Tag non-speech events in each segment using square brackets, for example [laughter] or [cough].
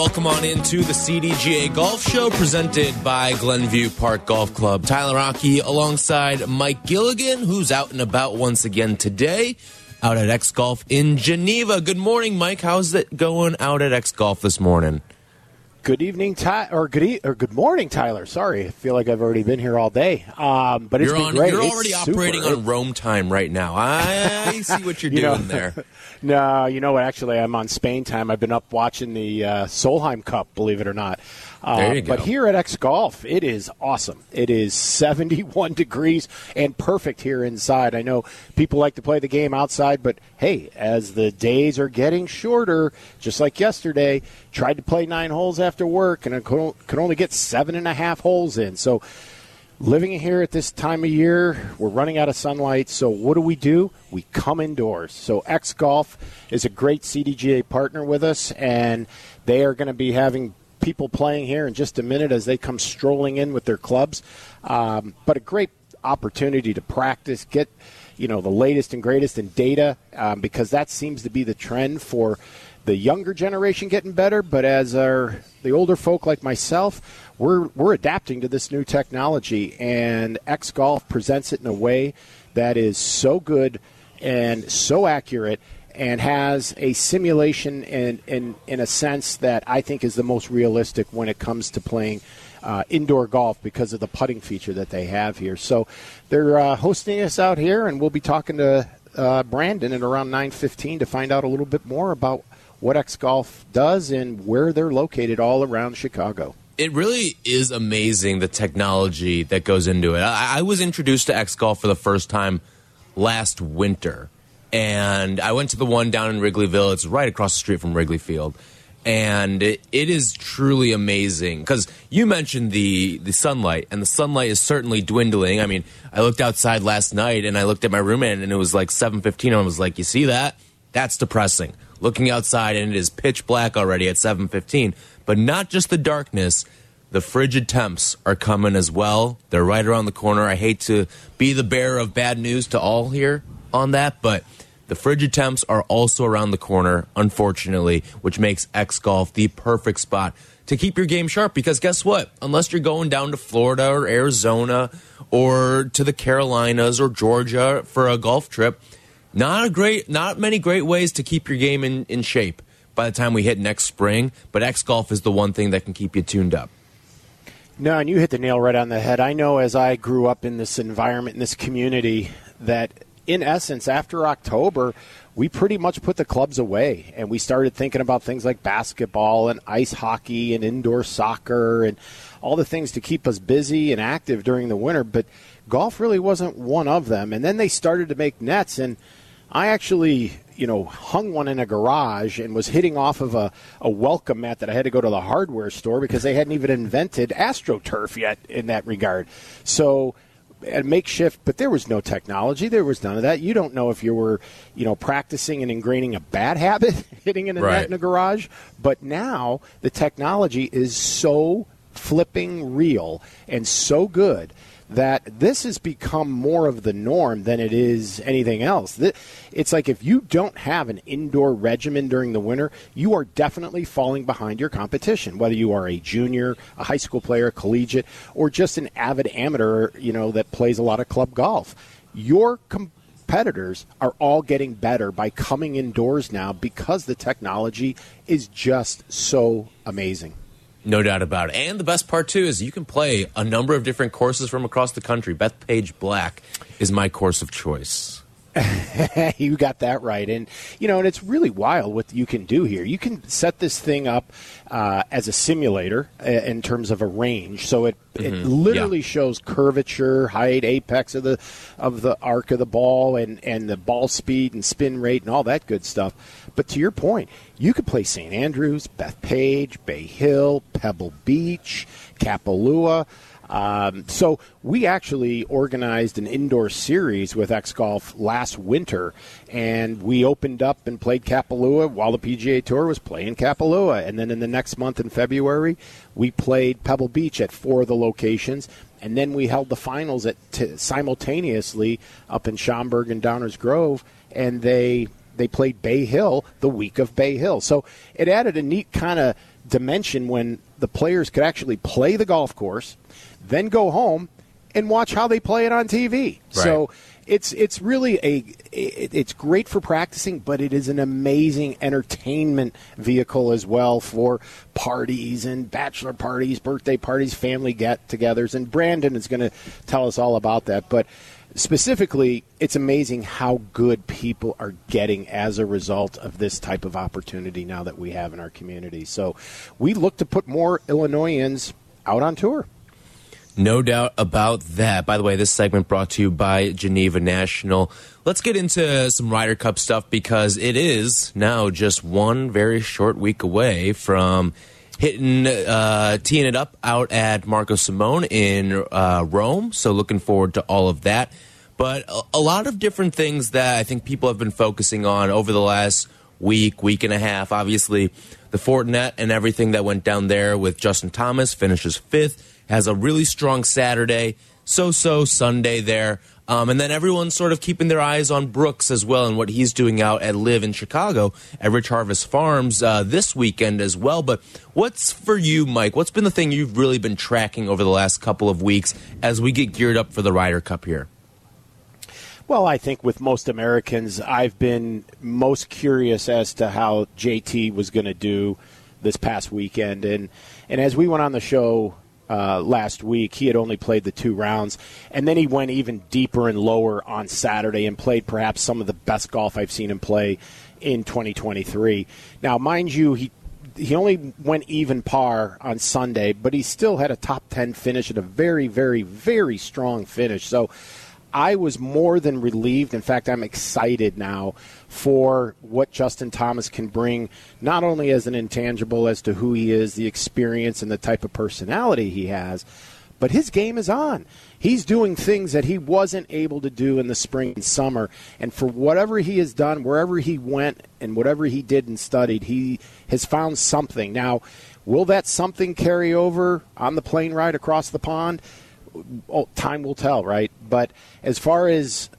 Welcome on into the CDGA Golf Show presented by Glenview Park Golf Club. Tyler Rocky alongside Mike Gilligan, who's out and about once again today out at X Golf in Geneva. Good morning, Mike. How's it going out at X Golf this morning? Good evening, Ty, or good e- or good morning, Tyler. Sorry, I feel like I've already been here all day. Um, but it's You're been on. great. You're It's already super. operating on Rome time right now. I, see what you're [laughs] You know- doing there. [laughs] No, you know what? Actually, I'm on Spain time. I've been up watching the uh, Solheim Cup. Believe it or not. Uh, There you go. But here at X Golf, it is awesome. It is 71 [laughs] degrees and perfect here inside. I know people like to play the game outside, but hey, as the days are getting shorter, just like yesterday, tried to play nine holes after work and I could could only get seven and a half holes in. So living here at this time of year, we're running out of sunlight. So what do we do? We come indoors. So X Golf is a great CDGA partner with us, and they are going to be having people playing here in just a minute as they come strolling in with their clubs. Um, but a great opportunity to practice, get you know the latest and greatest in data, um, because that seems to be the trend for the younger generation getting better, but as our the older folk like myself, we're we're adapting to this new technology, and X Golf presents it in a way that is so good and so accurate, and has a simulation in in in a sense that I think is the most realistic when it comes to playing. Uh, indoor golf because of the putting feature that they have here. So they're uh, hosting us out here, and we'll be talking to uh, Brandon at around 9:15 to find out a little bit more about what X Golf does and where they're located all around Chicago. It really is amazing the technology that goes into it. I, I was introduced to X Golf for the first time last winter, and I went to the one down in Wrigleyville. It's right across the street from Wrigley Field, and it, it is truly amazing because you mentioned the the sunlight, and the sunlight is certainly dwindling. I mean, I looked outside last night, and I looked at my roommate, and it was like seven fifteen. I was like, "You see that? That's depressing." Looking outside, and it is pitch black already at seven fifteen. But not just the darkness the frigid temps are coming as well. They're right around the corner. I hate to be the bearer of bad news to all here on that, but the frigid temps are also around the corner, unfortunately, which makes X Golf the perfect spot to keep your game sharp. Because guess what? Unless you're going down to Florida or Arizona or to the Carolinas or Georgia for a golf trip, not a great, not many great ways to keep your game in, in shape by the time we hit next spring. But X Golf is the one thing that can keep you tuned up. No, and you hit the nail right on the head. I know as I grew up in this environment, in this community, that in essence, after October, we pretty much put the clubs away and we started thinking about things like basketball and ice hockey and indoor soccer and all the things to keep us busy and active during the winter. But golf really wasn't one of them. And then they started to make nets and I actually, you know, hung one in a garage and was hitting off of a, a welcome mat that I had to go to the hardware store because they hadn't even invented AstroTurf yet in that regard. So, a makeshift, but there was no technology. There was none of that. You don't know if you were, you know, practicing and ingraining a bad [laughs] habit, hitting in a Right. net in a garage. But now the technology is so flipping real and so good that this has become more of the norm than it is anything else. It's like if you don't have an indoor regimen during the winter, you are definitely falling behind your competition, whether you are a junior, a high school player, a collegiate, or just an avid amateur, you know, that plays a lot of club golf. Your competitors are all getting better by coming indoors now because the technology is just so amazing. No doubt about it. And the best part too is you can play a number of different courses from across the country. Bethpage Black is my course of choice. [laughs] you got that right, and you know, and it's really wild what you can do here. You can set this thing up uh, as a simulator uh, in terms of a range, so it mm-hmm. it literally yeah. shows curvature, height, apex of the of the arc of the ball, and and the ball speed and spin rate and all that good stuff. But to your point, you could play St. Andrews, Bethpage, Bay Hill, Pebble Beach, Kapalua. Um, so we actually organized an indoor series with X Golf last winter, and we opened up and played Kapalua while the PGA Tour was playing Kapalua, and then in the next month in February, we played Pebble Beach at four of the locations. And then we held the finals at t- simultaneously up in Schaumburg and Downers Grove, and they they played Bay Hill the week of Bay Hill. So it added a neat kind of dimension when the players could actually play the golf course then go home and watch how they play it on TV. Right. So it's it's really a it's great for practicing, but it is an amazing entertainment vehicle as well for parties and bachelor parties, birthday parties, family get-togethers. And Brandon is going to tell us all about that. But specifically, it's amazing how good people are getting as a result of this type of opportunity now that we have in our community. So we look to put more Illinoisans out on tour. No doubt about that. By the way, this segment brought to you by Geneva National. Let's get into some Ryder Cup stuff because it is now just one very short week away from hitting, uh, teeing it up out at Marco Simone in uh, Rome. So looking forward to all of that. But a, a lot of different things that I think people have been focusing on over the last week, week and a half. Obviously, the Fortinet and everything that went down there with Justin Thomas finishes fifth has a really strong Saturday, so so Sunday there. Um, and then everyone's sort of keeping their eyes on Brooks as well and what he's doing out at LIV in Chicago at Rich Harvest Farms uh, this weekend as well. But what's for you, Mike? What's been the thing you've really been tracking over the last couple of weeks as we get geared up for the Ryder Cup here? Well, I think with most Americans, I've been most curious as to how JT was going to do this past weekend, and and as we went on the show uh, last week. He had only played the two rounds, and then he went even deeper and lower on Saturday and played perhaps some of the best golf I've seen him play in 2023. Now, mind you, he he only went even par on Sunday, but he still had a top 10 finish and a very, very, very strong finish. So I was more than relieved. In fact, I'm excited now for what Justin Thomas can bring, not only as an intangible as to who he is, the experience, and the type of personality he has, but his game is on. He's doing things that he wasn't able to do in the spring and summer. And for whatever he has done, wherever he went and whatever he did and studied, he has found something. Now, will that something carry over on the plane ride across the pond? Oh, time will tell, right? But as far as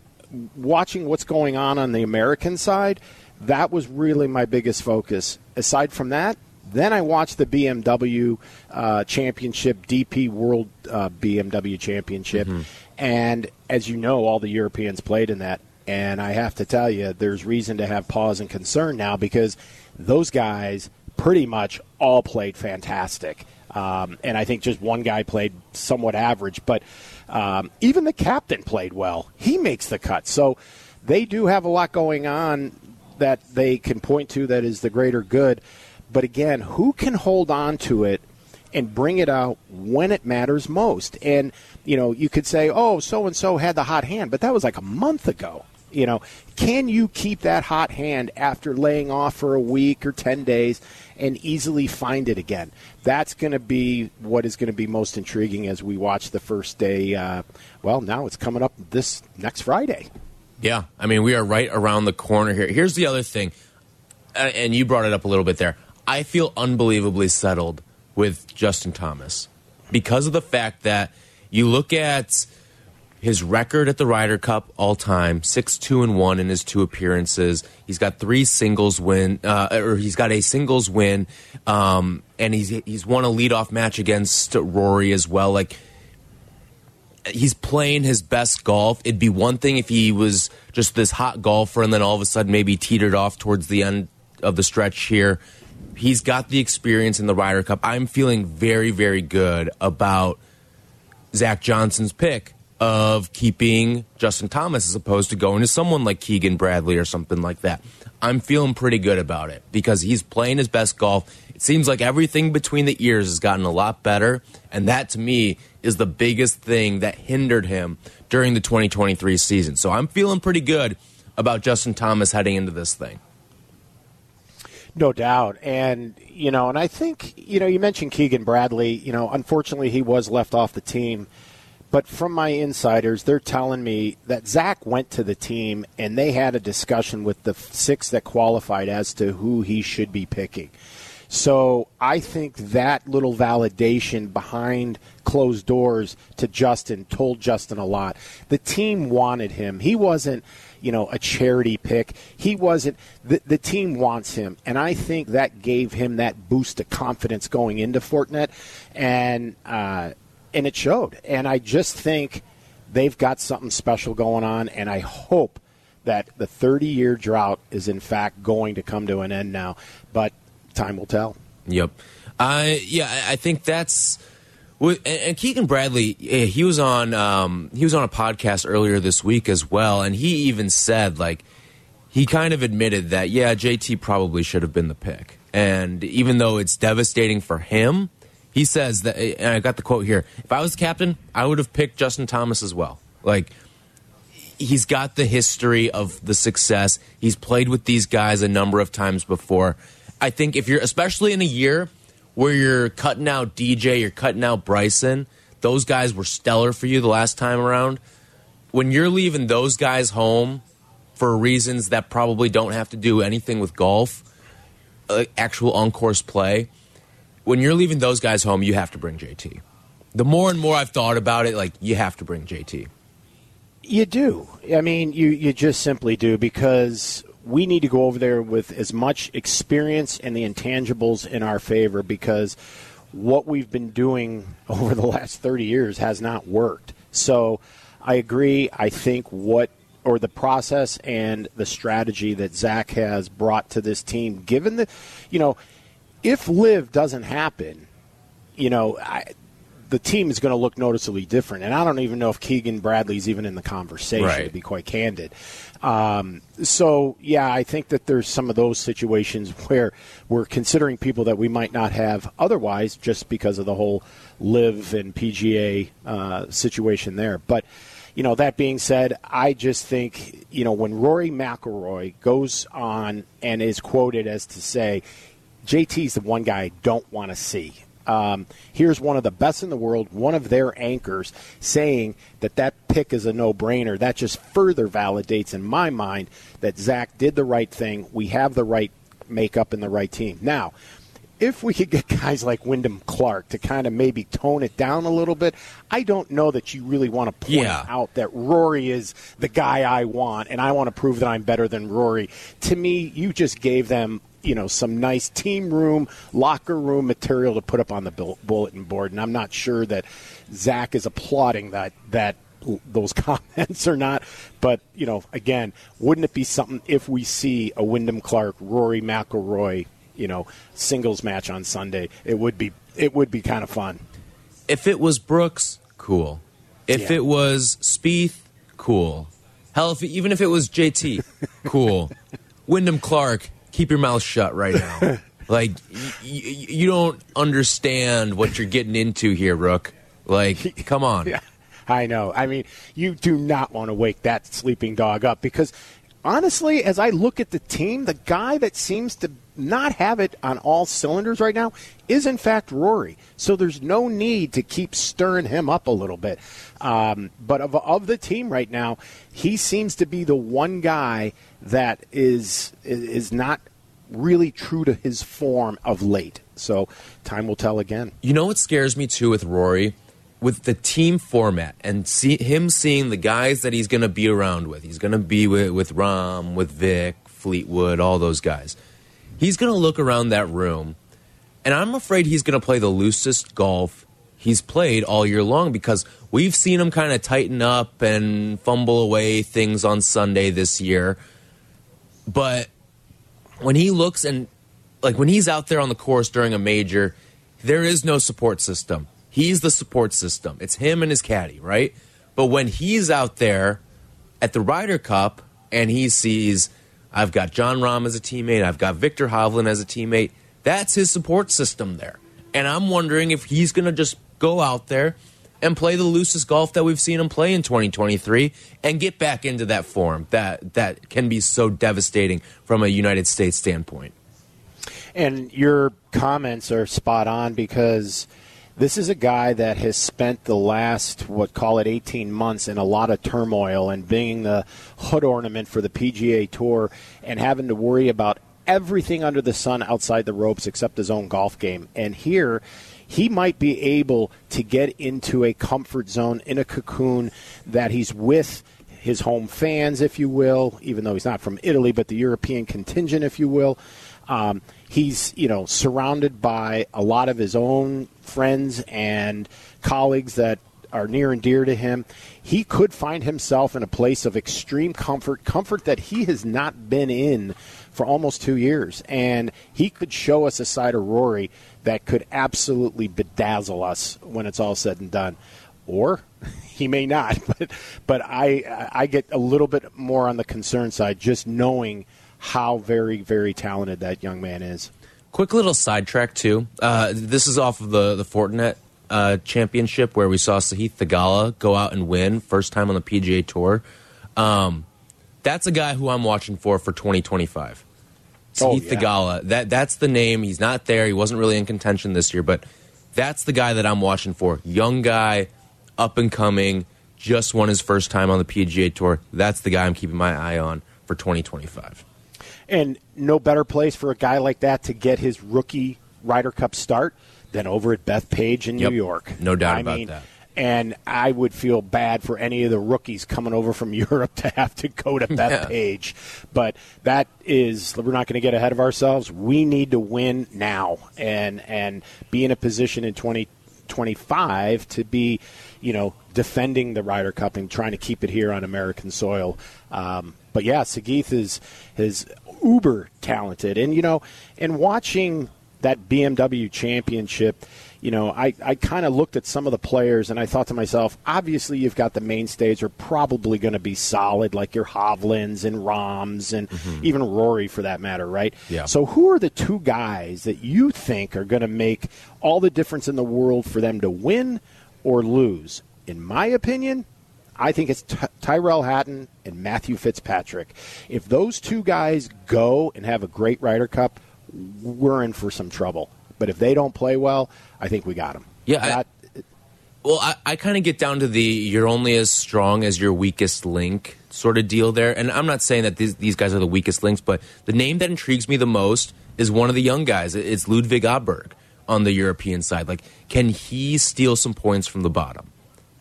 watching what's going on on the American side, that was really my biggest focus. Aside from that, then I watched the BMW uh, Championship, DP World uh, BMW Championship, mm-hmm. and as you know, all the Europeans played in that. And I have to tell you, there's reason to have pause and concern now because those guys pretty much all played fantastic. Um, and I think just one guy played somewhat average, but um, even the captain played well. He makes the cut. So they do have a lot going on that they can point to that is the greater good. But again, who can hold on to it and bring it out when it matters most? And, you know, you could say, oh, so and so had the hot hand, but that was like a month ago. You know, can you keep that hot hand after laying off for a week or 10 days and easily find it again? That's going to be what is going to be most intriguing as we watch the first day. Uh, well, now it's coming up this next Friday. Yeah, I mean, we are right around the corner here. Here's the other thing, and you brought it up a little bit there. I feel unbelievably settled with Justin Thomas because of the fact that you look at his record at the Ryder Cup all time six two and one in his two appearances. He's got three singles win, uh, or he's got a singles win, um, and he's he's won a leadoff match against Rory as well. Like he's playing his best golf. It'd be one thing if he was just this hot golfer and then all of a sudden maybe teetered off towards the end of the stretch here. He's got the experience in the Ryder Cup. I'm feeling very very good about Zach Johnson's pick of keeping Justin Thomas as opposed to going to someone like Keegan Bradley or something like that. I'm feeling pretty good about it because he's playing his best golf. It seems like everything between the ears has gotten a lot better, and that to me is the biggest thing that hindered him during the 2023 season. So I'm feeling pretty good about Justin Thomas heading into this thing. No doubt. And, you know, and I think, you know, you mentioned Keegan Bradley. You know, unfortunately, he was left off the team. But from my insiders, they're telling me that Zach went to the team and they had a discussion with the six that qualified as to who he should be picking. So I think that little validation behind closed doors to Justin told Justin a lot. The team wanted him. He wasn't you know, a charity pick. He wasn't. The, the team wants him, and I think that gave him that boost of confidence going into Fortinet, and uh, and it showed. And I just think they've got something special going on, and I hope that the 30 year drought is in fact going to come to an end now. But time will tell. Yep. Uh, yeah, I think that's and Keegan Bradley, he was on um, he was on a podcast earlier this week as well, and he even said like he kind of admitted that yeah, JT probably should have been the pick, and even though it's devastating for him, he says that. And I got the quote here: "If I was captain, I would have picked Justin Thomas as well." Like he's got the history of the success. He's played with these guys a number of times before. I think if you're especially in a year where you're cutting out DJ, you're cutting out Bryson. Those guys were stellar for you the last time around. When you're leaving those guys home for reasons that probably don't have to do anything with golf, uh, actual on course play, when you're leaving those guys home, you have to bring JT. The more and more I've thought about it, like you have to bring JT. You do. I mean, you you just simply do because we need to go over there with as much experience and the intangibles in our favor because what we've been doing [laughs] over the last 30 years has not worked. So I agree. I think what or the process and the strategy that Zach has brought to this team, given the, you know, if LIV doesn't happen, you know, I, the team is going to look noticeably different. And I don't even know if Keegan Bradley's even in the conversation, right. to be quite candid. Um, so, yeah, I think that there's some of those situations [laughs] where we're considering people that we might not have otherwise just because of the whole LIV and PGA uh, situation there. But, you know, that being said, I just think, you know, when Rory McIlroy goes on and is quoted as to say, JT's the one guy I don't want to see um, here's one of the best in the world, one of their anchors, saying that that pick is a no brainer. That just further validates in my mind that Zach did the right thing. We have the right makeup and the right team. Now, if we could get [laughs] guys like Wyndham Clark to kind of maybe tone it down a little bit, I don't know that you really want to point yeah. out that Rory is the guy I want and I want to prove that I'm better than Rory. To me, you just gave them you know some nice team room, locker room material to put up on the bulletin board, and I'm not sure that Zach is applauding that that those [laughs] comments or not. But you know, again, wouldn't it be something if we see a Wyndham Clark, Rory McIlroy, you know, singles match on Sunday? It would be it would be kind of fun. If it was Brooks, cool. If yeah. it was Spieth, cool. Hell, if, even if it was JT, [laughs] cool. Wyndham Clark, keep your mouth shut right now. [laughs] like you don't understand what you're getting into here, Rook. Like, [laughs] come on. Yeah, I know. I mean, you do not want to wake that sleeping dog up because honestly, as I look at the team, the guy that seems to not have it on all cylinders right now is in fact Rory. So there's no need to keep stirring him up a little bit. Um, but of, of the team right now, he seems to be the one guy that is is not really true to his form of late. So time will tell again. You know what scares me too with Rory? With the team format and see him seeing the guys that he's going to be around with. He's going to be with, with Rahm, with Vic, Fleetwood, all those guys. He's going to look around that room, and I'm afraid he's going to play the loosest golf he's played all year long because we've seen him kind of tighten up and fumble away things on Sunday this year but when he looks and like when he's out there on the course during a major, there is no support system. He's the support system. It's him and his caddy, right? But when he's out there at the Ryder Cup and he sees, I've got Jon Rahm as a teammate, I've got Viktor Hovland as a teammate, that's his support system there. And I'm wondering if he's going to just go out there and play the loosest golf that we've seen him play in 2023 and get back into that form that that can be so devastating from a United States standpoint. And your comments are spot on because this is a guy that has spent the last what call it 18 months in a lot of turmoil and being the hood ornament for the PGA Tour and having to worry about everything under the sun outside the ropes except his own golf game. And here he might be able to get into a comfort zone in a cocoon that he's with his home fans, if you will, even though he's not from Italy, but the European contingent, if you will. Um, he's you know surrounded by a lot of his own friends and colleagues that are near and dear to him. He could find himself in a place of extreme comfort, comfort that he has not been in for almost two years, and he could show us a side of Rory that could absolutely bedazzle us when it's all said and done. Or [laughs] he may not, [laughs] but but I I get a little bit more on the concern side just knowing how very, very talented that young man is. Quick little sidetrack too. Uh, this is off of the the Fortinet uh, Championship where we saw Sahith Theegala go out and win first time on the PGA Tour. Um, that's a guy who I'm watching for for 2025. Oh, yeah. Theegala. That that's the name. He's not there. He wasn't really in contention this year, but that's the guy that I'm watching for. Young guy, up and coming, just won his first time on the PGA Tour. That's the guy I'm keeping my eye on for 2025. And no better place for a guy like that to get his rookie Ryder Cup start than over at Bethpage in yep. New York. No doubt I about mean, that. And I would feel bad for any of the rookies coming over from [laughs] Europe to have to go to that Yeah. But that is, we're not going to get ahead of ourselves. We need to win now and and be in a position in 2025 to be, you know, defending the Ryder Cup and trying to keep it here on American soil. Um, but yeah, Sahith is is uber talented. And, you know, and watching that BMW championship, you know, I, I kind of looked at some of the players and I thought to myself, obviously you've got the mainstays are probably going to be solid, like your Hovlands and Rahms and mm-hmm. even Rory for that matter, right? Yeah. So who are the two guys that you think are going to make all the difference in the world for them to win or lose? In my opinion, I think it's Ty- Tyrrell Hatton and Matthew Fitzpatrick. If those two guys go and have a great Ryder Cup, we're in for some trouble. But if they don't play well, I think we got them. Yeah. That, I, well, I, I kind of get down to the you're only as strong as your weakest link sort of deal there. And I'm not saying that these, these guys are the weakest links, but the name that intrigues me the most is one of the young guys. It's Ludwig Åberg on the European side. Like, can he steal some points from the bottom?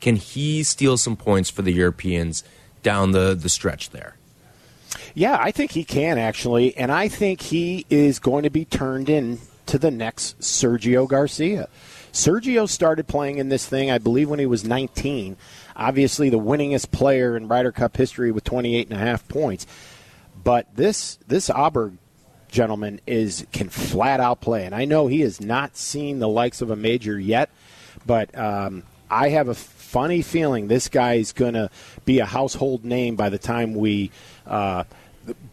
Can he steal some points for the Europeans down the, the stretch there? Yeah, I think he can actually, and I think he is going to be turned in to the next Sergio Garcia. Sergio started playing in this thing, I believe, when he was 19. Obviously, the winningest player in Ryder Cup history with 28 and a half points. But this this Åberg gentleman is can flat out play, and I know he has not seen the likes of a major yet. But um, I have a funny feeling this guy is going to be a household name by the time we uh,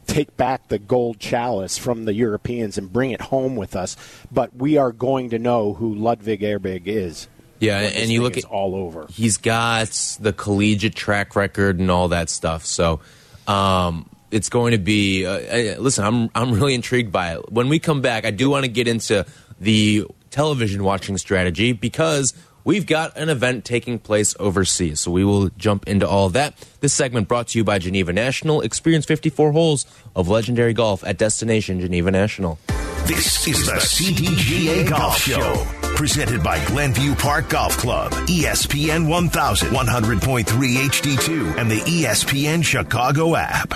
take back the gold chalice from the Europeans and bring it home with us. But we are going to know who Ludwig Åberg is. Yeah, and you look at all over. He's got the collegiate track record and all that stuff. So um, it's going to be. Uh, listen, I'm I'm really intrigued by it. When we come back, I do want to get into the television watching strategy because we've got an event taking place overseas. So we will jump into all that. This segment brought to you by Geneva National. Experience 54 holes of legendary golf at Destination Geneva National. This is the CDGA Golf Show, presented by Glenview Park Golf Club, ESPN 1100.3 HD2, and the ESPN Chicago app.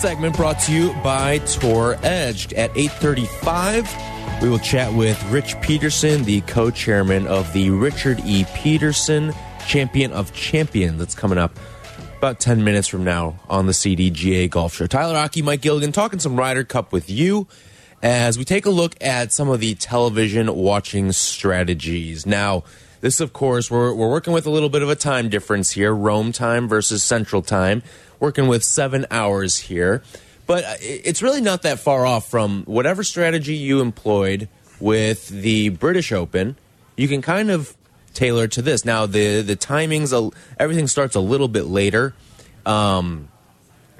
Segment brought to you by Tour Edge. At 8.35, we will chat with Rich Peterson, the co-chairman of the Richard E. Peterson Champion of Champions that's coming up about 10 minutes from now on the CDGA Golf Show. Tyler Rocky, Mike Gilligan, talking some Ryder Cup with you as we take a look at some of the television watching strategies. Now, this, of course, we're, we're working with a little bit of a time difference here, Rome time versus Central time working with seven hours here. But it's really not that far off from whatever strategy you employed with the British Open. You can kind of tailor to this. Now, the, the timings, everything starts a little bit later. Um,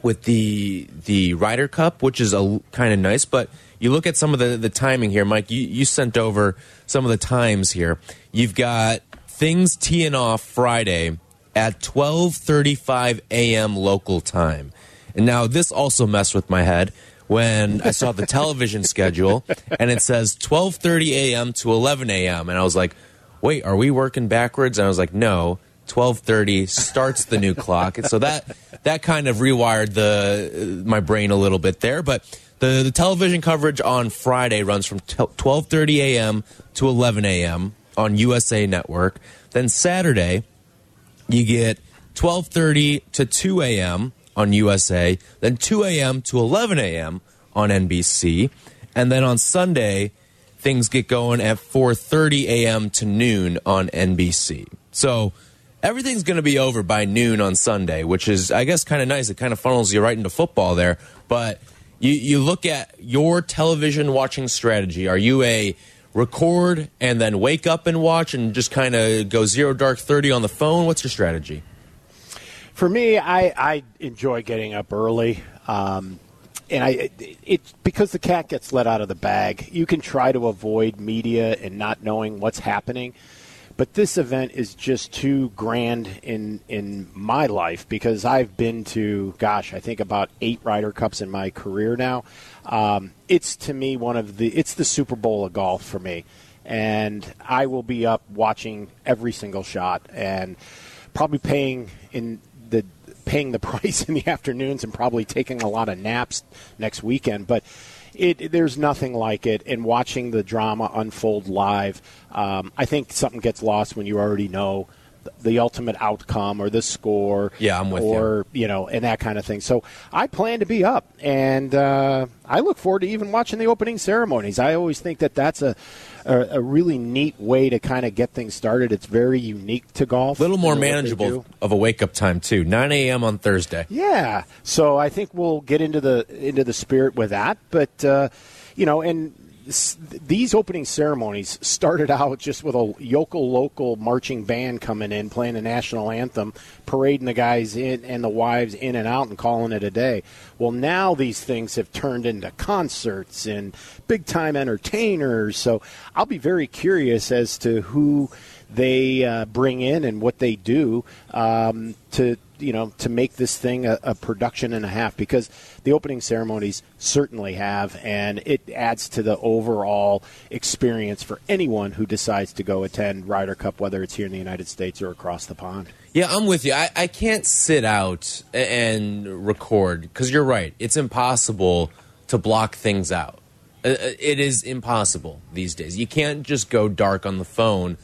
with the the Ryder Cup, which is a kind of nice. But you look at some of the the timing here, Mike. You you sent over some of the times here. You've got things teeing off Friday at 12:35 a.m. local time. And now this also messed with my head when I saw the television [laughs] schedule and it says 12:30 a.m. to 11 a.m. and I was like, "Wait, are we working backwards?" And I was like, "No, 12:30 starts the new clock." And so that that kind of rewired the my brain a little bit there, but the, the television coverage on Friday runs from 12:30 a.m. to 11 a.m. on USA Network. Then Saturday you get 12:30 to 2 a.m. on USA, then 2 a.m. to 11 a.m. on NBC, and then on Sunday things get going at 4:30 a.m. to noon on NBC. So everything's going to be over by noon on Sunday, which is I guess kind of nice. It kind of funnels you right into football there, but you you look at your television watching strategy. Are you a record and then wake up and watch and just kind of go zero dark 30 on the phone? What's your strategy? For me, I, I enjoy getting up early. Um, and I, it's because the cat gets let out of the bag. You can try to avoid media and not knowing what's happening. But this event is just too grand in in my life because I've been to, gosh, I think about eight Ryder Cups in my career now. Um, it's to me one of the it's the Super Bowl of golf for me, and I will be up watching every single shot and probably paying in the paying the [laughs] price in the afternoons and probably taking a lot of naps next weekend, but. It, there's nothing like it, and watching the drama unfold live, um, I think something gets lost when you already know the ultimate outcome or the score. Yeah, I'm with or, you. you know, and that kind of thing. So I plan to be up, and uh, I look forward to even watching the opening ceremonies. I always think that that's a a, a really neat way to kind of get things started. It's very unique to golf. A little more manageable of a wake up time too. 9 a.m. on Thursday. Yeah, so I think we'll get into the into the spirit with that, but. Uh, you know, and these opening ceremonies started out just with a yokel local marching band coming in, playing the national anthem, parading the guys in and the wives in and out, and calling it a day. Well, now these things have turned into concerts and big time entertainers. So I'll be very curious as to who they uh, bring in and what they do um, to you know to make this thing a, a, production and a half because the opening ceremonies certainly have and it adds to the overall experience for anyone who decides to go attend Ryder Cup whether it's here in the United States or across the pond. Yeah, I'm with you. I, I can't sit out and record because you're right. It's impossible to block things out. Uh, uh, it is impossible these days. You can't just go dark on the phone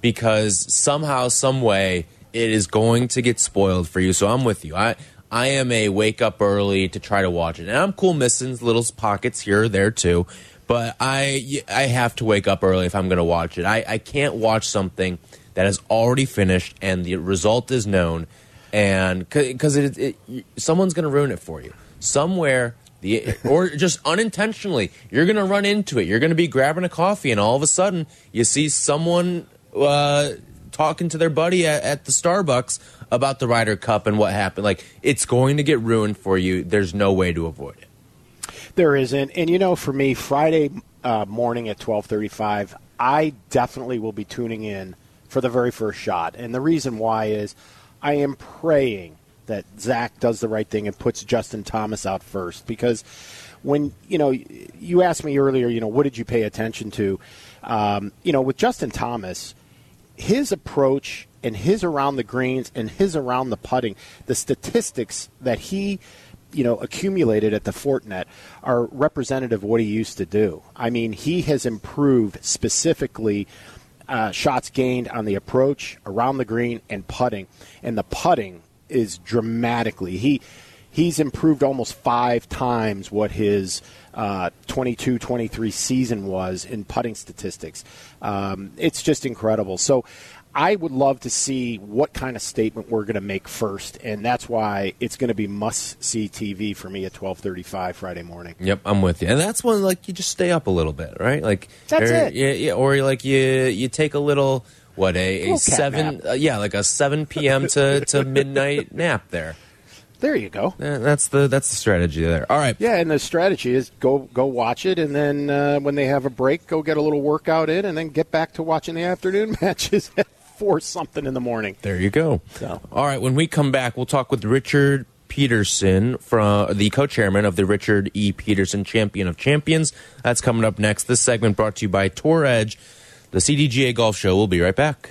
because somehow, some way it is going to get spoiled for you. So I'm with you. I I am a wake up early to try to watch it, and I'm cool missing little pockets here or there too. But I I have to wake up early if I'm going to watch it. I, I can't watch something that is already finished and the result is known, and because it, it, someone's going to ruin it for you somewhere. The, or just unintentionally, you're going to run into it. You're going to be grabbing a coffee, and all of a sudden, you see someone uh, talking to their buddy at, at, the Starbucks about the Ryder Cup and what happened. Like it's going to get ruined for you. There's no way to avoid it. There isn't, and you know, for me, Friday uh, morning at twelve thirty-five, I definitely will be tuning in for the very first shot. And the reason why is I am praying that Zach does the right thing and puts Justin Thomas out first because when you know you asked me earlier, you know, what did you pay attention to? Um, you know, with Justin Thomas his approach and his around the greens and his around the putting, the statistics that he you know, accumulated at the Fortinet are representative of what he used to do. I mean, he has improved specifically uh, shots gained on the approach, around the green, and putting. And the putting is dramatically. He he's improved almost five times what his uh, 22 23 season was in putting statistics. Um, it's just incredible. So I would love to see what kind of statement we're going to make first, and that's why it's going to be must see TV for me at twelve thirty five Friday morning. Yep, I'm with you, and that's when like you just stay up a little bit, right? Like that's or, it. Yeah, yeah, or like you you take a little what a, a seven uh, yeah like a seven p.m. to to midnight nap there. There you go. Yeah, that's the that's the strategy there. All right. Yeah, and the strategy is go go watch it, and then uh, when they have a break, go get a little workout in, and then get back to watching the afternoon [laughs] matches at four something in the morning. There you go. So. All right, when we come back, we'll talk with Richard Peterson, from the co-chairman of the Richard E. Peterson Champion of Champions. That's coming up next. This segment brought to you by Tour Edge, the CDGA Golf Show. We'll be right back.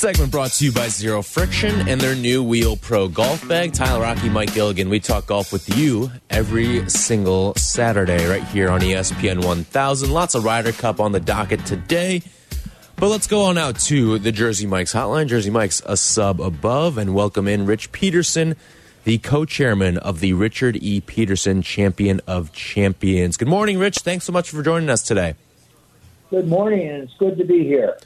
Segment brought to you by Zero Friction and their new Wheel Pro golf bag. Tyler Rocky, Mike Gilligan. We talk golf with you every single Saturday right here on ESPN 1000. Lots of Ryder Cup on the docket today. But let's go on out to the Jersey Mike's hotline. Jersey Mike's a sub above and welcome in Rich Peterson, the co-chairman of the Richard E. Peterson Champion of Champions. Good morning, Rich. Thanks so much for joining us today. Good morning, and it's good to be here.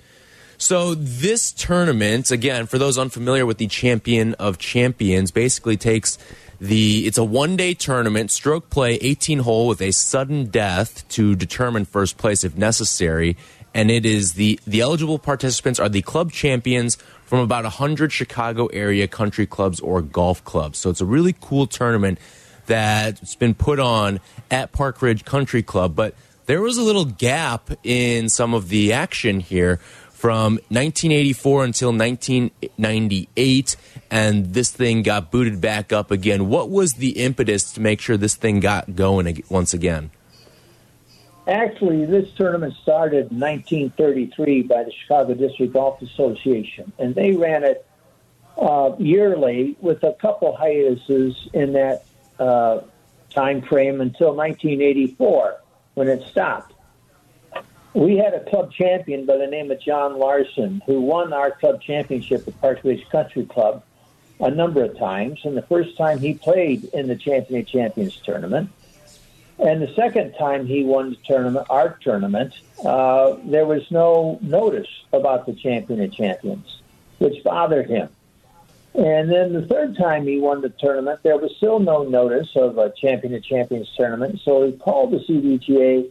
So this tournament, again, for those unfamiliar with the Champion of Champions, basically takes the it's a one day tournament, stroke play, 18 hole with a sudden death to determine first place if necessary. And it is the the eligible participants are the club champions from about 100 Chicago area country clubs or golf clubs. So it's a really cool tournament that's been put on at Park Ridge Country Club, but there was a little gap in some of the action here from 1984 until 1998, and this thing got booted back up again. What was the impetus to make sure this thing got going once again? Actually, this tournament started in 1933 by the Chicago District Golf Association, and they ran it uh, yearly with a couple hiatuses in that uh, time frame until 1984 when it stopped we had a club champion by the name of John Larson who won our club championship at Park Ridge Country Club a number of times. And the first time he played in the Champion of Champions tournament. And the second time he won the tournament, our tournament, uh, there was no notice about the Champion of Champions, which bothered him. And then the third time he won the tournament, there was still no notice of a Champion of Champions tournament. So he called the CDGA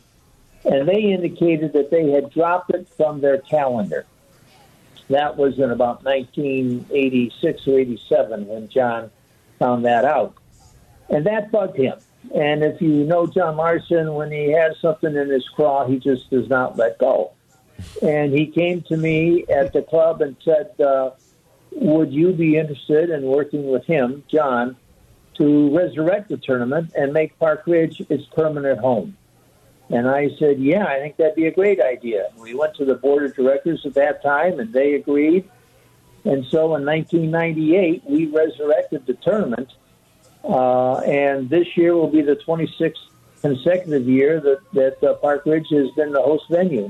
and they indicated that they had dropped it from their calendar. That was in about 1986 or 87 when John found that out. And that bugged him. And if you know John Larson, when he has something in his craw, he just does not let go. And he came to me at the club and said, uh, Would you be interested in working with him, John, to resurrect the tournament and make Park Ridge its permanent home? And I said, yeah, I think that'd be a great idea. We went to the board of directors at that time, and they agreed. And so in 1998, we resurrected the tournament. Uh, and this year will be the 26th consecutive year that, that uh, Park Ridge has been the host venue.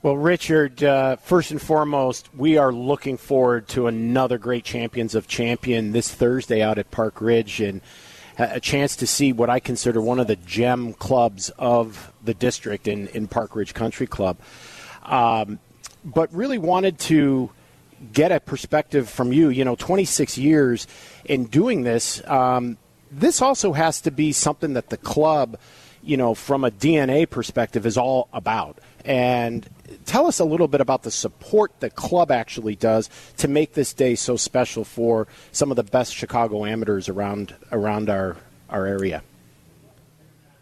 Well, Richard, uh, first and foremost, we are looking forward to another great Champions of Champion this Thursday out at Park Ridge. And a chance to see what I consider one of the gem clubs of the district in, in Park Ridge Country Club. Um, but really wanted to get a perspective from you. You know, 26 years in doing this. Um, this also has to be something that the club you know, from a DNA perspective, is all about. And tell us a little bit about the support the club actually does to make this day so special for some of the best Chicago amateurs around around our our area.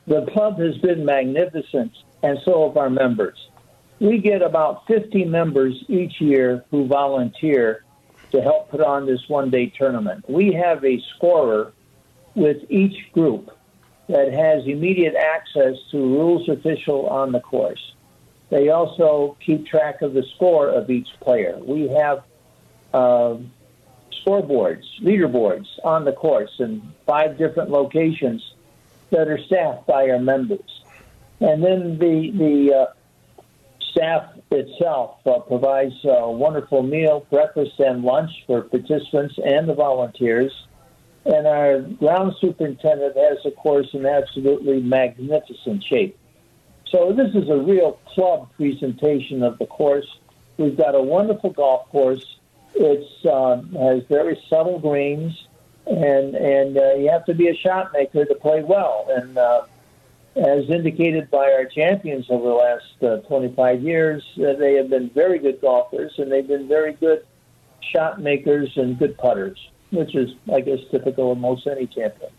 The club has been magnificent, and so have our members. We get about 50 members each year who volunteer to help put on this one day tournament. We have a scorer with each group that has immediate access to rules official on the course. They also keep track of the score of each player. We have uh, scoreboards, leaderboards on the course in five different locations that are staffed by our members. And then the, the uh, staff itself uh, provides a wonderful meal, breakfast, and lunch for participants and the volunteers. And our ground superintendent has, of course, in absolutely magnificent shape. So this is a real club presentation of the course. We've got a wonderful golf course. It uh, has very subtle greens, and and uh, you have to be a shot maker to play well. And uh, as indicated by our champions over the last uh, 25 years, uh, they have been very good golfers, and they've been very good shot makers and good putters, which is, I guess, typical of most any champion.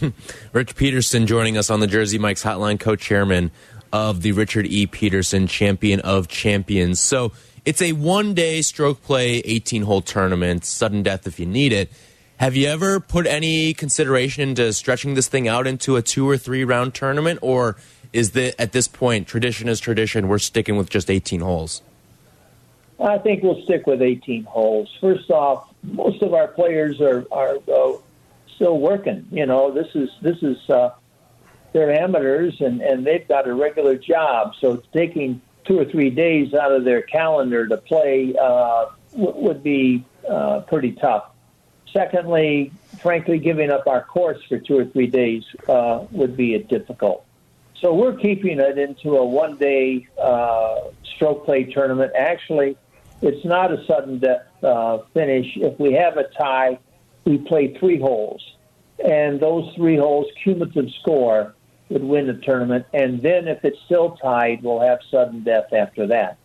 [laughs] Rich Peterson joining us on the Jersey Mike's Hotline, co-chairman of the Richard E. Peterson Champion of Champions. So it's a one day stroke play, 18 hole tournament, sudden death if you need it. Have you ever put any consideration into stretching this thing out into a two or three round tournament? Or is that at this point, tradition is tradition, we're sticking with just 18 holes? I think we'll stick with 18 holes. First off, most of our players are, are uh, still working. You know, this is, this is, uh, they're amateurs and, and they've got a regular job. So taking two or three days out of their calendar to play uh, w- would be uh, pretty tough. Secondly, frankly, giving up our course for two or three days uh, would be difficult. So we're keeping it into a one day uh, stroke play tournament. Actually, it's not a sudden death uh, finish. If we have a tie, we play three holes. And those three holes, cumulative score, would win the tournament. And then if it's still tied, we'll have sudden death after that.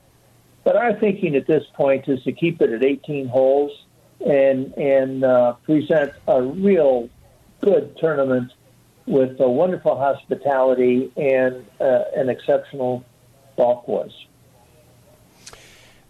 But our thinking at this point is to keep it at 18 holes and and uh, present a real good tournament with a wonderful hospitality and uh, an exceptional golf course.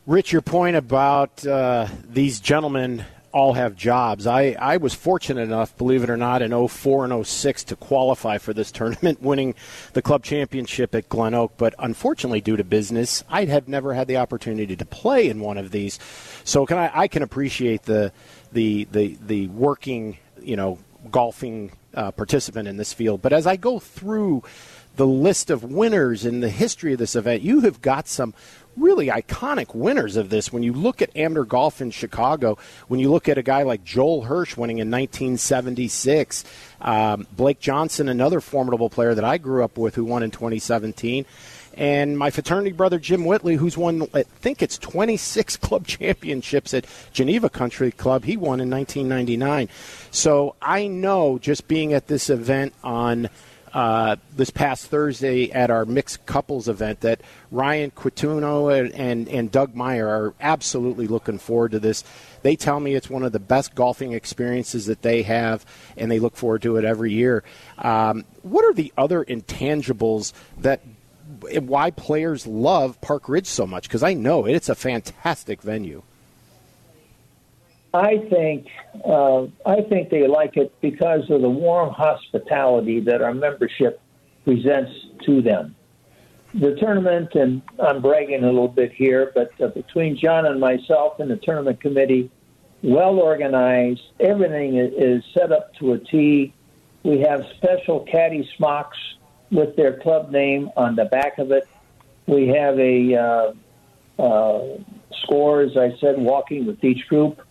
Rich, your point about uh, these gentlemen all have jobs. I, I was fortunate enough, believe it or not, in 04 and 06 to qualify for this [laughs] tournament, winning the club championship at Glen Oak. But unfortunately, due to business, I have never had the opportunity to play in one of these. So can I, I can appreciate the, the, the, the working, you know, golfing uh, participant in this field. But as I go through the list of winners in the history of this event, you have got some really iconic winners of this. When you look at amateur golf in Chicago, when you look at a guy like Joel Hirsch winning in 1976, um, Blake Johnson, another formidable player that I grew up with who won in 2017 and my fraternity brother Jim Whitley, who's won, I think it's 26 [laughs] club championships at Geneva Country Club. He won in 1999. So I know just being at this event on uh, this past Thursday at our mixed couples event that Ryan Quituno and, and, and Doug Meyer are absolutely looking forward to this. They tell me it's one of the best golfing experiences that they have, and they look forward to it every year. Um, what are the other intangibles that why players love Park Ridge so much? Because I know it, it's a fantastic venue. I think uh, I think they like it because of the warm hospitality that our membership presents to them. The tournament, and I'm bragging a little bit here, but uh, between John and myself and the tournament committee, well organized. Everything is set up to a T. We have special caddy smocks with their club name on the back of it. We have a uh, uh, score, as I said, walking with each group.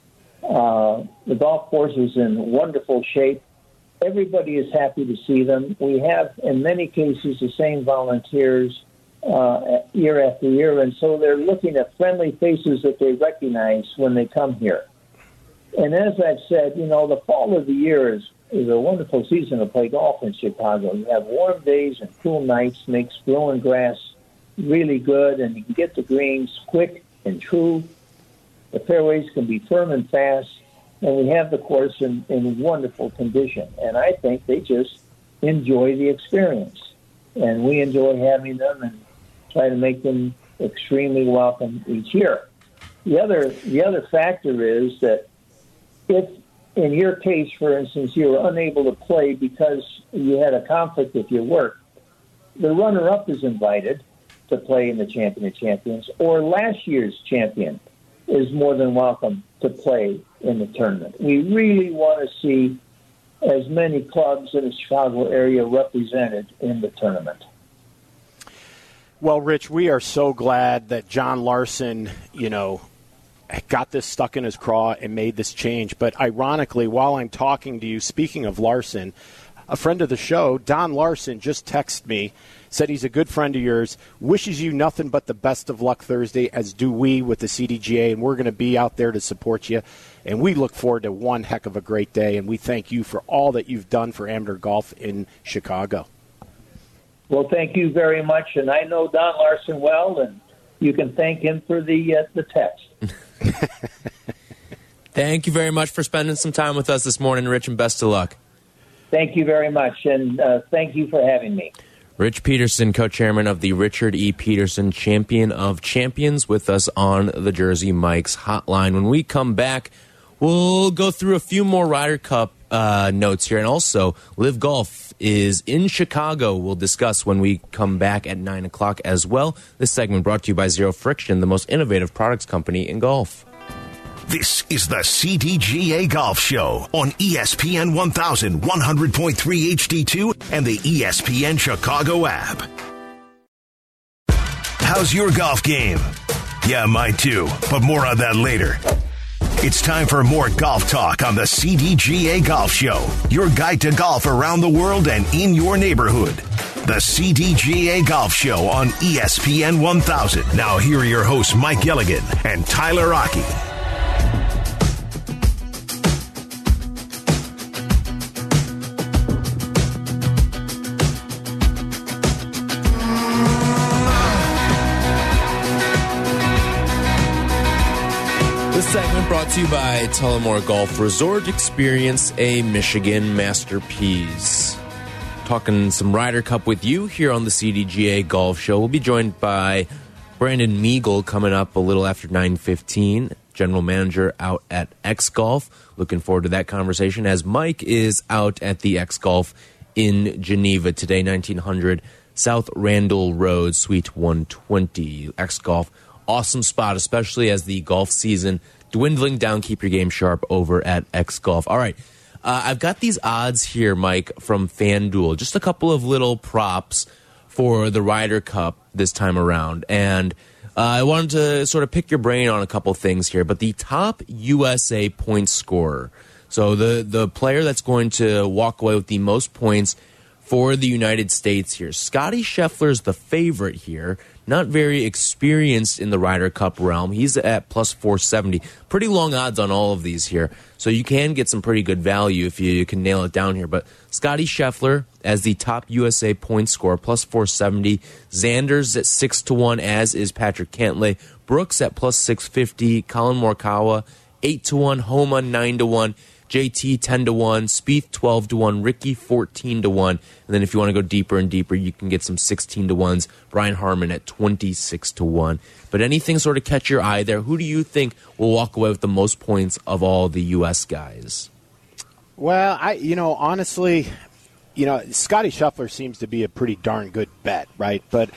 Uh, the golf course is in wonderful shape. Everybody is happy to see them. We have, in many cases, the same volunteers uh, year after year, and so they're looking at friendly faces that they recognize when they come here. And as I've said, you know, the fall of the year is is a wonderful season to play golf in Chicago. You have warm days and cool nights, makes growing grass really good, and you can get the greens quick and true. The fairways can be firm and fast, and we have the course in, in wonderful condition. And I think they just enjoy the experience, and we enjoy having them and try to make them extremely welcome each year. The other the other factor is that if in your case, for instance, you were unable to play because you had a conflict with your work, the runner-up is invited to play in the Champion of Champions, or last year's champion is more than welcome to play in the tournament. We really want to see as many clubs in the Chicago area represented in the tournament. Well, Rich, we are so glad that John Larson, you know, got this stuck in his craw and made this change. But ironically, while I'm talking to you, speaking of Larson, a friend of the show, Don Larson, just texted me, said he's a good friend of yours, wishes you nothing but the best of luck Thursday, as do we with the CDGA, and we're going to be out there to support you. And we look forward to one heck of a great day, and we thank you for all that you've done for amateur golf in Chicago. Well, thank you very much, and I know Don Larson well, and you can thank him for the uh, the text. [laughs] Thank you very much for spending some time with us this morning, Rich, and best of luck. Thank you very much, and uh, thank you for having me. Rich Peterson, co chairman of the Richard E. Peterson Champion of Champions, with us on the Jersey Mike's hotline. When we come back, we'll go through a few more Ryder Cup uh, notes here, and also LIV Golf is in Chicago. We'll discuss when we come back at 9 o'clock as well. This segment brought to you by Zero Friction, the most innovative products company in golf. This is the CDGA Golf Show on ESPN 1100.3 HD2 and the ESPN Chicago app. How's your golf game? Yeah, mine too, but more on that later. It's time for more golf talk on the CDGA Golf Show, your guide to golf around the world and in your neighborhood. The CDGA Golf Show on ESPN 1000. Now, here are your hosts, Mike Gilligan and Tyler Rocky. Segment brought to you by Tullamore Golf Resort. Experience a Michigan masterpiece. Talking some Ryder Cup with you here on the CDGA Golf Show. We'll be joined by Brandon Meagle coming up a little after 9.15, general manager out at X Golf. Looking forward to that conversation as Mike is out at the X Golf in Geneva today, 1900 South Randall Road, Suite 120. X Golf awesome spot, especially as the golf season dwindling down. Keep your game sharp over at X Golf. All right. Uh, I've got these odds here, Mike, from FanDuel. Just a couple of little props for the Ryder Cup this time around. And uh, I wanted to sort of pick your brain on a couple things here. But the top USA point scorer, so the, the player that's going to walk away with the most points for the United States here, Scotty Scheffler is the favorite here not very experienced in the Ryder Cup realm. He's at plus 470. Pretty long odds on all of these here. So you can get some pretty good value if you can nail it down here. But Scotty Scheffler as the top USA point scorer, plus 470. Xander's at 6 to 1, as is Patrick Cantlay. Brooks at plus 650. Collin Morikawa, 8 to 1. Homa, 9 to 1. JT 10 to 1, Spieth 12 to 1, Rickie 14 to 1. And then if you want to go deeper and deeper, you can get some 16 to 1s. Brian Harman at 26 to 1. But anything sort of catch your eye there? Who do you think will walk away with the most points of all the U.S. guys? Well, I you know honestly, you know Scotty Scheffler seems to be a pretty darn good bet, right? But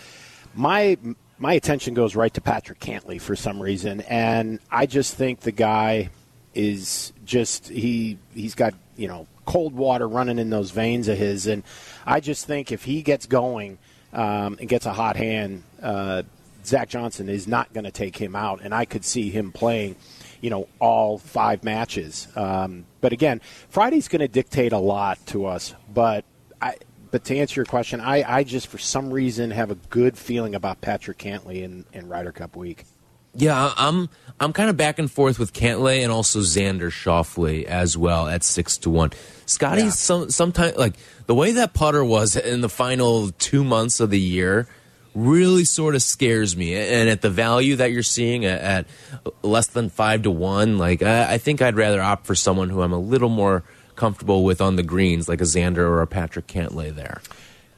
my my attention goes right to Patrick Cantlay for some reason, and I just think the guy is just he he's got you know cold water running in those veins of his, and I just think if he gets going um, and gets a hot hand, uh, Zach Johnson is not going to take him out, and I could see him playing, you know, all five matches. Um, but again, Friday's going to dictate a lot to us, but I. But to answer your question, I, I just for some reason have a good feeling about Patrick Cantlay in, in Ryder Cup week. Yeah, I'm I'm kind of back and forth with Cantlay and also Xander Schauffele as well at six to one. Scotty, Yeah. some sometimes like the way that putter was in the final two months of the year really sort of scares me. And at the value that you're seeing at, less than five to one, like I, I think I'd rather opt for someone who I'm a little more comfortable with on the greens, like a Xander or a Patrick Cantlay there.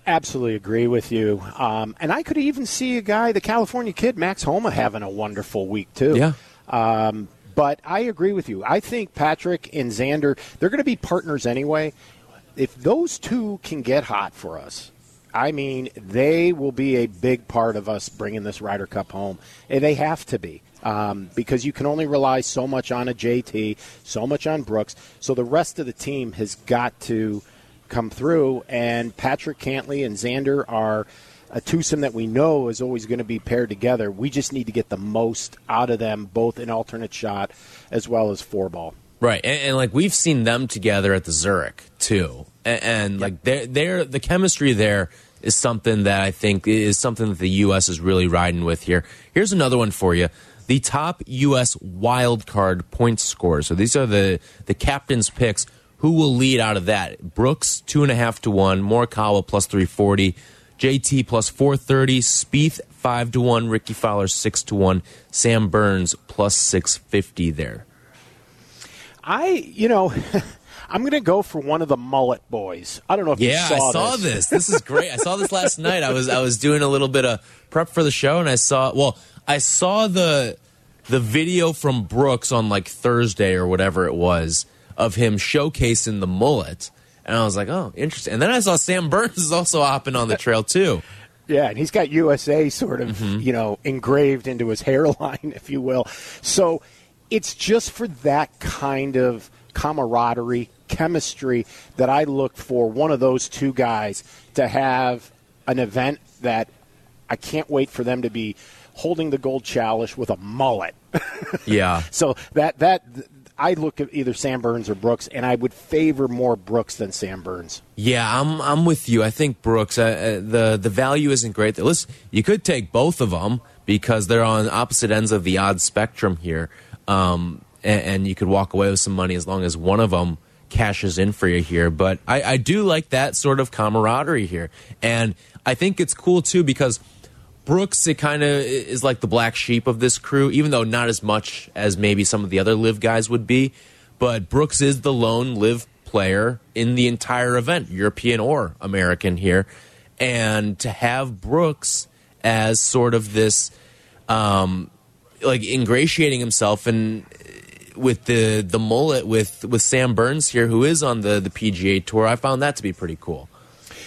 Absolutely agree with you. Um, and I could even see a guy, the California kid, Max Homa, having a wonderful week, too. Yeah. Um, but I agree with you. I think Patrick and Xander, they're going to be partners anyway. If those two can get hot for us, I mean, they will be a big part of us bringing this Ryder Cup home. And they have to be. Um, because you can only rely so much on a JT, so much on Brooks. So the rest of the team has got to come through. And Patrick Cantlay and Xander are a twosome that we know is always going to be paired together. We just need to get the most out of them, both in alternate shot as well as four ball. Right, and, and like we've seen them together at the Zurich too, and, and like they're, they're the chemistry there is something that I think is something that the U.S. is really riding with here. Here's another one for you: the top U.S. wild card point scores. So these are the the captain's picks. Who will lead out of that? Brooks two and a half to one, Morikawa plus three forty, JT plus four thirty, Spieth five to one, Rickie Fowler six to one, Sam Burns plus six fifty there. I, you know, [laughs] I'm going to go for one of the mullet boys. I don't know if Yeah, you saw I saw this. this. This is great. I saw this last night. I was I was doing a little bit of prep for the show, and I saw well, I saw the the video from Brooks on like Thursday or whatever it was of him showcasing the mullet, and I was like, oh, interesting. And then I saw Sam Burns is also hopping on the trail too. [laughs] Yeah, and he's got USA sort of, Mm-hmm. you know, engraved into his [laughs] hairline, if you will. So it's just for that kind of camaraderie, chemistry that I look for one of those two guys to have an event that I can't wait for them to be holding the gold chalice with a mullet. [laughs] Yeah, So that that I look at either Sam Burns or Brooks, and I would favor more Brooks than Sam Burns. Yeah, I'm I'm with you. I think Brooks, uh, uh, the the value isn't great. Listen, you could take both of them because they're on opposite ends of the odd spectrum here, um, and, and you could walk away with some money as long as one of them cashes in for you here. But I, I do like that sort of camaraderie here, and I think it's cool too because. Brooks, it kind of is like the black sheep of this crew, even though not as much as maybe some of the other LIV guys would be. But Brooks is the lone LIV player in the entire event, European or American here. And to have Brooks as sort of this, um, like ingratiating himself and with the the mullet with with Sam Burns here, who is on the the PGA tour, I found that to be pretty cool.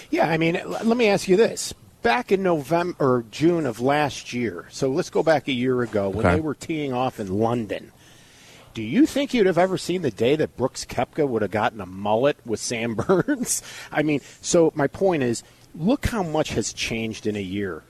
Yeah, I mean, l- let me ask you this. Back in November or June of last year, so let's go back a year ago when Okay. they were teeing off in London. Do you think you'd have ever seen the day that Brooks Koepka would have gotten a mullet with Sam [laughs] Burns? I mean, so my point is, look how much has changed in a year.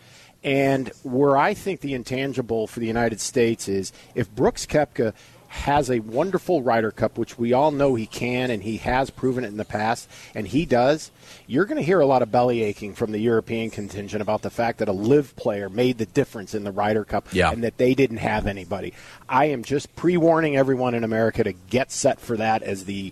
And where I think the intangible for the United States is if Brooks Koepka has a wonderful Ryder Cup, which we all know he can and he has proven it in the past, and he does, you're going to hear a lot of belly aching from the European contingent about the fact that a LIV player made the difference in the Ryder Cup Yeah. and that they didn't have anybody. I am just pre warning everyone in America to get set for that as the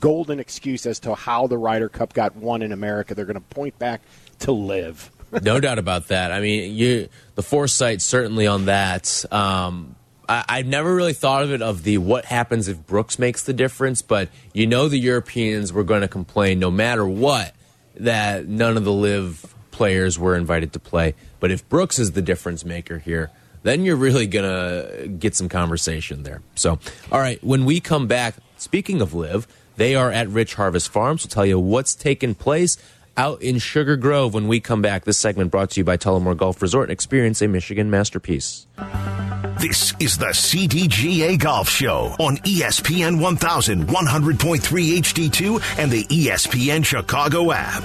golden excuse as to how the Ryder Cup got won in America. They're going to point back to LIV. no doubt about that. I mean, you the foresight certainly on that. Um, I, I've never really thought of it of the what happens if Brooks makes the difference, but you know the Europeans were going to complain no matter what that none of the LIV players were invited to play. But if Brooks is the difference maker here, then you're really gonna get some conversation there. So, all right, when we come back, speaking of LIV, they are at Rich Harvest Farms. We'll tell you what's taking place out in Sugar Grove when we come back. This segment brought to you by Tullamore Golf Resort. Experience a Michigan masterpiece. This is the CDGA Golf Show on ESPN 1100.3 HD2 and the ESPN Chicago app.